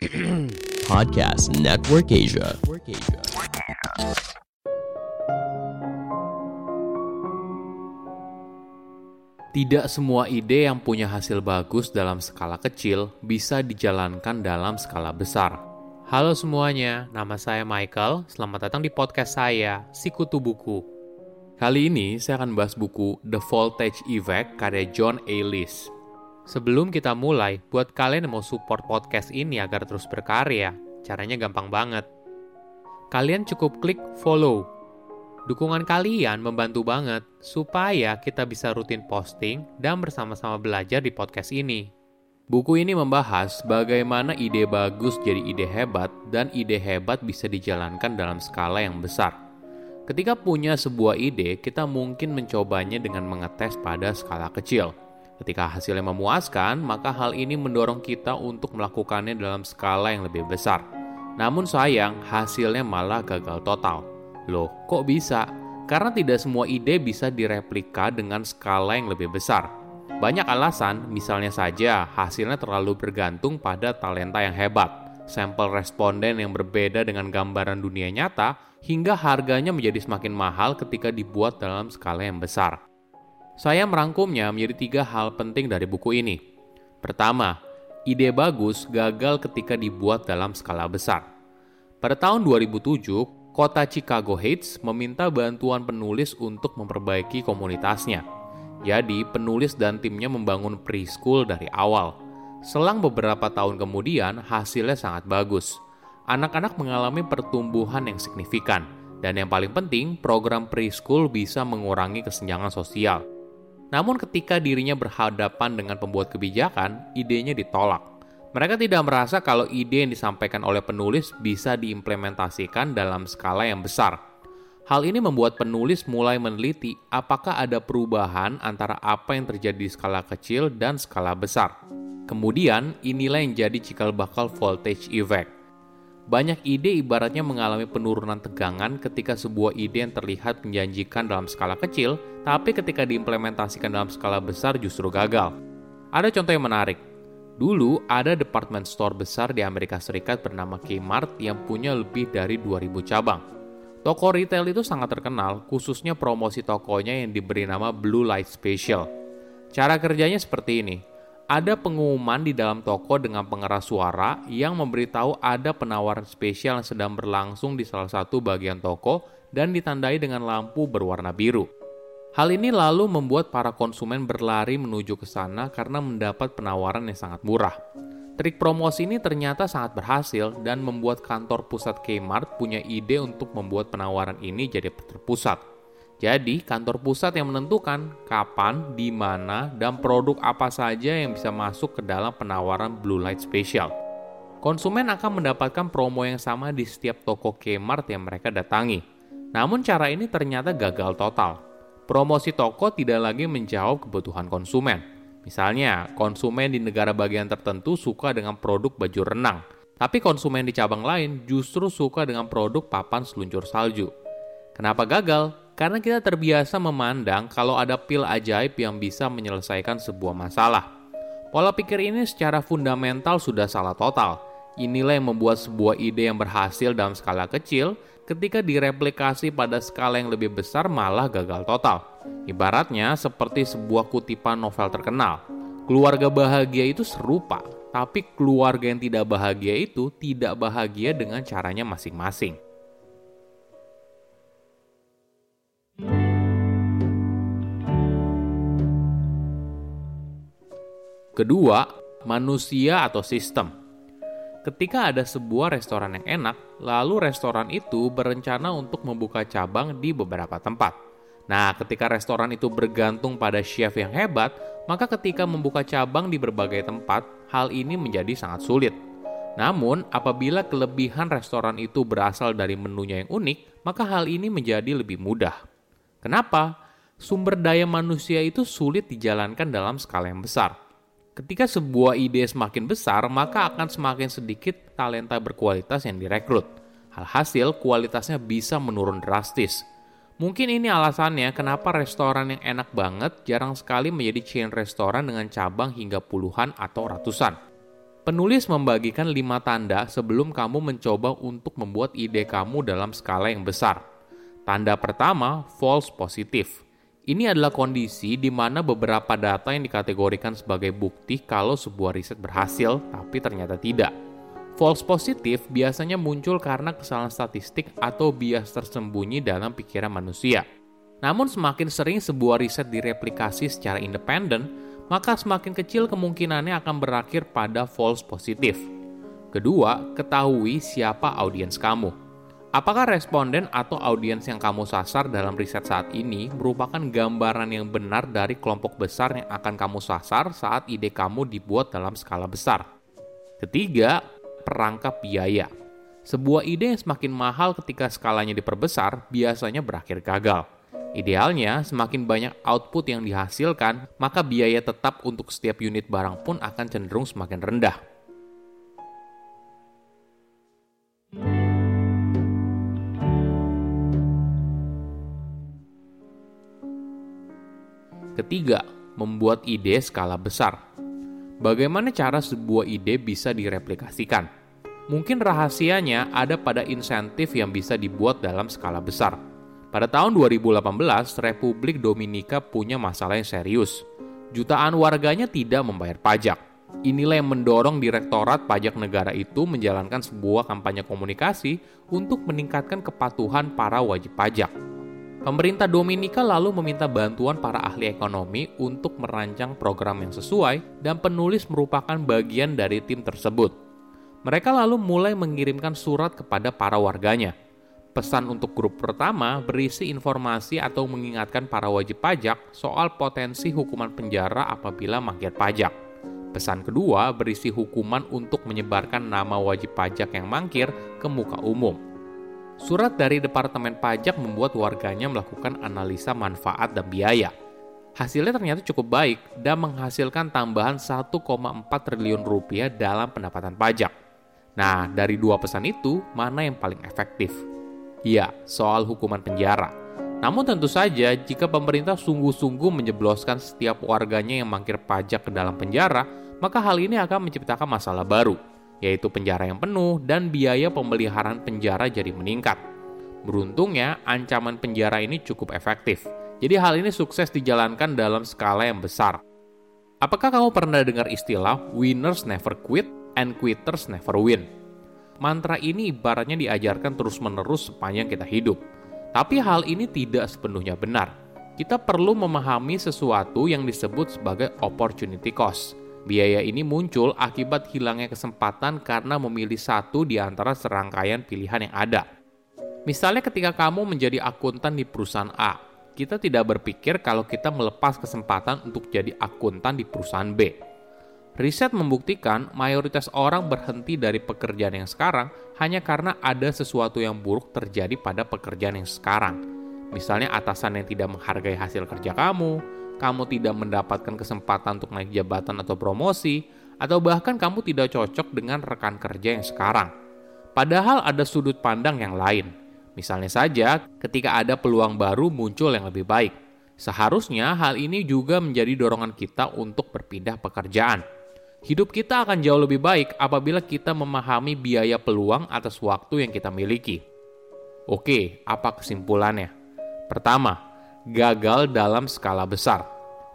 Podcast Network Asia. Tidak semua ide yang punya hasil bagus dalam skala kecil bisa dijalankan dalam skala besar. Halo semuanya, nama saya Michael. Selamat datang di podcast saya, Sikutu Buku. Kali ini saya akan bahas buku The Voltage Effect karya John A. List. Sebelum kita mulai, buat kalian yang mau support podcast ini agar terus berkarya, caranya gampang banget. Kalian cukup klik follow. Dukungan kalian membantu banget supaya kita bisa rutin posting dan bersama-sama belajar di podcast ini. Buku ini membahas bagaimana ide bagus jadi ide hebat dan ide hebat bisa dijalankan dalam skala yang besar. Ketika punya sebuah ide, kita mungkin mencobanya dengan mengetes pada skala kecil. Ketika hasilnya memuaskan, maka hal ini mendorong kita untuk melakukannya dalam skala yang lebih besar. Namun sayang, hasilnya malah gagal total. Loh, kok bisa? Karena tidak semua ide bisa direplika dengan skala yang lebih besar. Banyak alasan, misalnya saja hasilnya terlalu bergantung pada talenta yang hebat, sampel responden yang berbeda dengan gambaran dunia nyata, hingga harganya menjadi semakin mahal ketika dibuat dalam skala yang besar. Saya merangkumnya menjadi tiga hal penting dari buku ini. Pertama, ide bagus gagal ketika dibuat dalam skala besar. Pada tahun 2007, kota Chicago Heights meminta bantuan penulis untuk memperbaiki komunitasnya. Jadi, penulis dan timnya membangun preschool dari awal. Selang beberapa tahun kemudian, hasilnya sangat bagus. Anak-anak mengalami pertumbuhan yang signifikan, dan yang paling penting, program preschool bisa mengurangi kesenjangan sosial. Namun ketika dirinya berhadapan dengan pembuat kebijakan, idenya ditolak. Mereka tidak merasa kalau ide yang disampaikan oleh penulis bisa diimplementasikan dalam skala yang besar. Hal ini membuat penulis mulai meneliti apakah ada perubahan antara apa yang terjadi di skala kecil dan skala besar. Kemudian, inilah yang jadi cikal bakal voltage effect. Banyak ide ibaratnya mengalami penurunan tegangan ketika sebuah ide yang terlihat menjanjikan dalam skala kecil, tapi ketika diimplementasikan dalam skala besar justru gagal. Ada contoh yang menarik. Dulu ada department store besar di Amerika Serikat bernama Kmart yang punya lebih dari 2000 cabang. Toko retail itu sangat terkenal, khususnya promosi tokonya yang diberi nama Blue Light Special. Cara kerjanya seperti ini ada pengumuman di dalam toko dengan pengeras suara yang memberitahu ada penawaran spesial yang sedang berlangsung di salah satu bagian toko dan ditandai dengan lampu berwarna biru. Hal ini lalu membuat para konsumen berlari menuju ke sana karena mendapat penawaran yang sangat murah. Trik promosi ini ternyata sangat berhasil dan membuat kantor pusat Kmart punya ide untuk membuat penawaran ini jadi terpusat. Jadi, kantor pusat yang menentukan kapan, di mana, dan produk apa saja yang bisa masuk ke dalam penawaran Blue Light Special. Konsumen akan mendapatkan promo yang sama di setiap toko Kmart yang mereka datangi. Namun cara ini ternyata gagal total. Promosi toko tidak lagi menjawab kebutuhan konsumen. Misalnya, konsumen di negara bagian tertentu suka dengan produk baju renang, tapi konsumen di cabang lain justru suka dengan produk papan seluncur salju. Kenapa gagal? Karena kita terbiasa memandang kalau ada pil ajaib yang bisa menyelesaikan sebuah masalah. Pola pikir ini secara fundamental sudah salah total. Inilah yang membuat sebuah ide yang berhasil dalam skala kecil ketika direplikasi pada skala yang lebih besar malah gagal total. Ibaratnya seperti sebuah kutipan novel terkenal. Keluarga bahagia itu serupa, tapi keluarga yang tidak bahagia itu tidak bahagia dengan caranya masing-masing. Kedua, manusia atau sistem. Ketika ada sebuah restoran yang enak, lalu restoran itu berencana untuk membuka cabang di beberapa tempat. Nah, ketika restoran itu bergantung pada chef yang hebat, maka ketika membuka cabang di berbagai tempat, hal ini menjadi sangat sulit. Namun, apabila kelebihan restoran itu berasal dari menunya yang unik, maka hal ini menjadi lebih mudah. Kenapa? Sumber daya manusia itu sulit dijalankan dalam skala yang besar Ketika sebuah ide semakin besar, maka akan semakin sedikit talenta berkualitas yang direkrut. Alhasil, kualitasnya bisa menurun drastis. Mungkin ini alasannya kenapa restoran yang enak banget jarang sekali menjadi chain restoran dengan cabang hingga puluhan atau ratusan. Penulis membagikan lima tanda sebelum kamu mencoba untuk membuat ide kamu dalam skala yang besar. Tanda pertama, false positif. Ini adalah kondisi di mana beberapa data yang dikategorikan sebagai bukti kalau sebuah riset berhasil, tapi ternyata tidak. False positif biasanya muncul karena kesalahan statistik atau bias tersembunyi dalam pikiran manusia. Namun semakin sering sebuah riset direplikasi secara independen, maka semakin kecil kemungkinannya akan berakhir pada false positif. Kedua, ketahui siapa audiens kamu. Apakah responden atau audiens yang kamu sasar dalam riset saat ini merupakan gambaran yang benar dari kelompok besar yang akan kamu sasar saat ide kamu dibuat dalam skala besar? Ketiga, perangkap biaya. Sebuah ide yang semakin mahal ketika skalanya diperbesar biasanya berakhir gagal. Idealnya, semakin banyak output yang dihasilkan, maka biaya tetap untuk setiap unit barang pun akan cenderung semakin rendah. Ketiga, membuat ide skala besar. Bagaimana cara sebuah ide bisa direplikasikan? Mungkin rahasianya ada pada insentif yang bisa dibuat dalam skala besar pada tahun 2018, Republik Dominika punya masalah yang serius. Jutaan warganya tidak membayar pajak. Inilah yang mendorong Direktorat Pajak Negara itu menjalankan sebuah kampanye komunikasi untuk meningkatkan kepatuhan para wajib pajak. Pemerintah Dominika lalu meminta bantuan para ahli ekonomi untuk merancang program yang sesuai dan penulis merupakan bagian dari tim tersebut. Mereka lalu mulai mengirimkan surat kepada para warganya – Pesan untuk grup pertama berisi informasi atau mengingatkan para wajib pajak soal potensi hukuman penjara apabila maksiat pajak. Pesan kedua berisi hukuman untuk menyebarkan nama wajib pajak yang mangkir ke muka umum. Surat dari Departemen Pajak membuat warganya melakukan analisa manfaat dan biaya. Hasilnya ternyata cukup baik dan menghasilkan tambahan 1,4 triliun rupiah dalam pendapatan pajak. Nah, dari dua pesan itu, mana yang paling efektif? Ya, soal hukuman penjara. Namun tentu saja jika pemerintah sungguh-sungguh menjebloskan setiap warganya yang mangkir pajak ke dalam penjara, maka hal ini akan menciptakan masalah baru, yaitu penjara yang penuh dan biaya pemeliharaan penjara jadi meningkat. Beruntungnya, ancaman penjara ini cukup efektif. Jadi hal ini sukses dijalankan dalam skala yang besar. Apakah kamu pernah dengar istilah winners never quit and quitters never win? mantra ini ibaratnya diajarkan terus-menerus sepanjang kita hidup. Tapi hal ini tidak sepenuhnya benar. Kita perlu memahami sesuatu yang disebut sebagai opportunity cost. Biaya ini muncul akibat hilangnya kesempatan karena memilih satu di antara serangkaian pilihan yang ada. Misalnya ketika kamu menjadi akuntan di perusahaan A, kita tidak berpikir kalau kita melepas kesempatan untuk jadi akuntan di perusahaan B Riset membuktikan mayoritas orang berhenti dari pekerjaan yang sekarang hanya karena ada sesuatu yang buruk terjadi pada pekerjaan yang sekarang. Misalnya atasan yang tidak menghargai hasil kerja kamu, kamu tidak mendapatkan kesempatan untuk naik jabatan atau promosi, atau bahkan kamu tidak cocok dengan rekan kerja yang sekarang. Padahal ada sudut pandang yang lain. Misalnya saja, ketika ada peluang baru muncul yang lebih baik. Seharusnya hal ini juga menjadi dorongan kita untuk berpindah pekerjaan Hidup kita akan jauh lebih baik apabila kita memahami biaya peluang atas waktu yang kita miliki. Oke, apa kesimpulannya? Pertama, gagal dalam skala besar.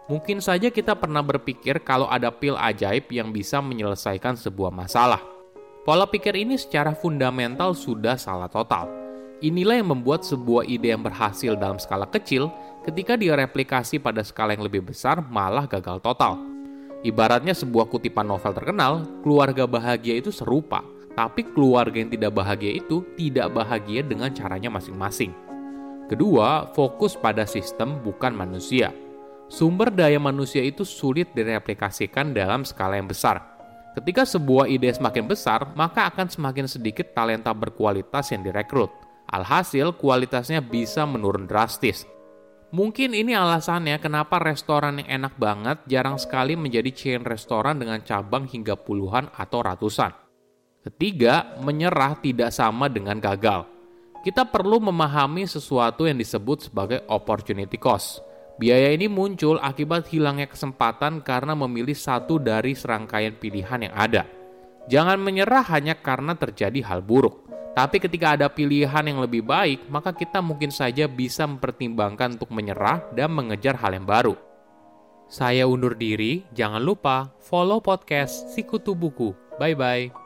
Mungkin saja kita pernah berpikir kalau ada pil ajaib yang bisa menyelesaikan sebuah masalah. Pola pikir ini secara fundamental sudah salah total. Inilah yang membuat sebuah ide yang berhasil dalam skala kecil ketika direplikasi pada skala yang lebih besar malah gagal total. Ibaratnya sebuah kutipan novel terkenal, keluarga bahagia itu serupa, tapi keluarga yang tidak bahagia itu tidak bahagia dengan caranya masing-masing. Kedua, fokus pada sistem bukan manusia. Sumber daya manusia itu sulit direplikasikan dalam skala yang besar. Ketika sebuah ide semakin besar, maka akan semakin sedikit talenta berkualitas yang direkrut. Alhasil, kualitasnya bisa menurun drastis Mungkin ini alasannya kenapa restoran yang enak banget jarang sekali menjadi chain restoran dengan cabang hingga puluhan atau ratusan. Ketiga, menyerah tidak sama dengan gagal. Kita perlu memahami sesuatu yang disebut sebagai opportunity cost. Biaya ini muncul akibat hilangnya kesempatan karena memilih satu dari serangkaian pilihan yang ada. Jangan menyerah hanya karena terjadi hal buruk. Tapi ketika ada pilihan yang lebih baik, maka kita mungkin saja bisa mempertimbangkan untuk menyerah dan mengejar hal yang baru. Saya undur diri, jangan lupa follow podcast Sikutu Buku. Bye-bye.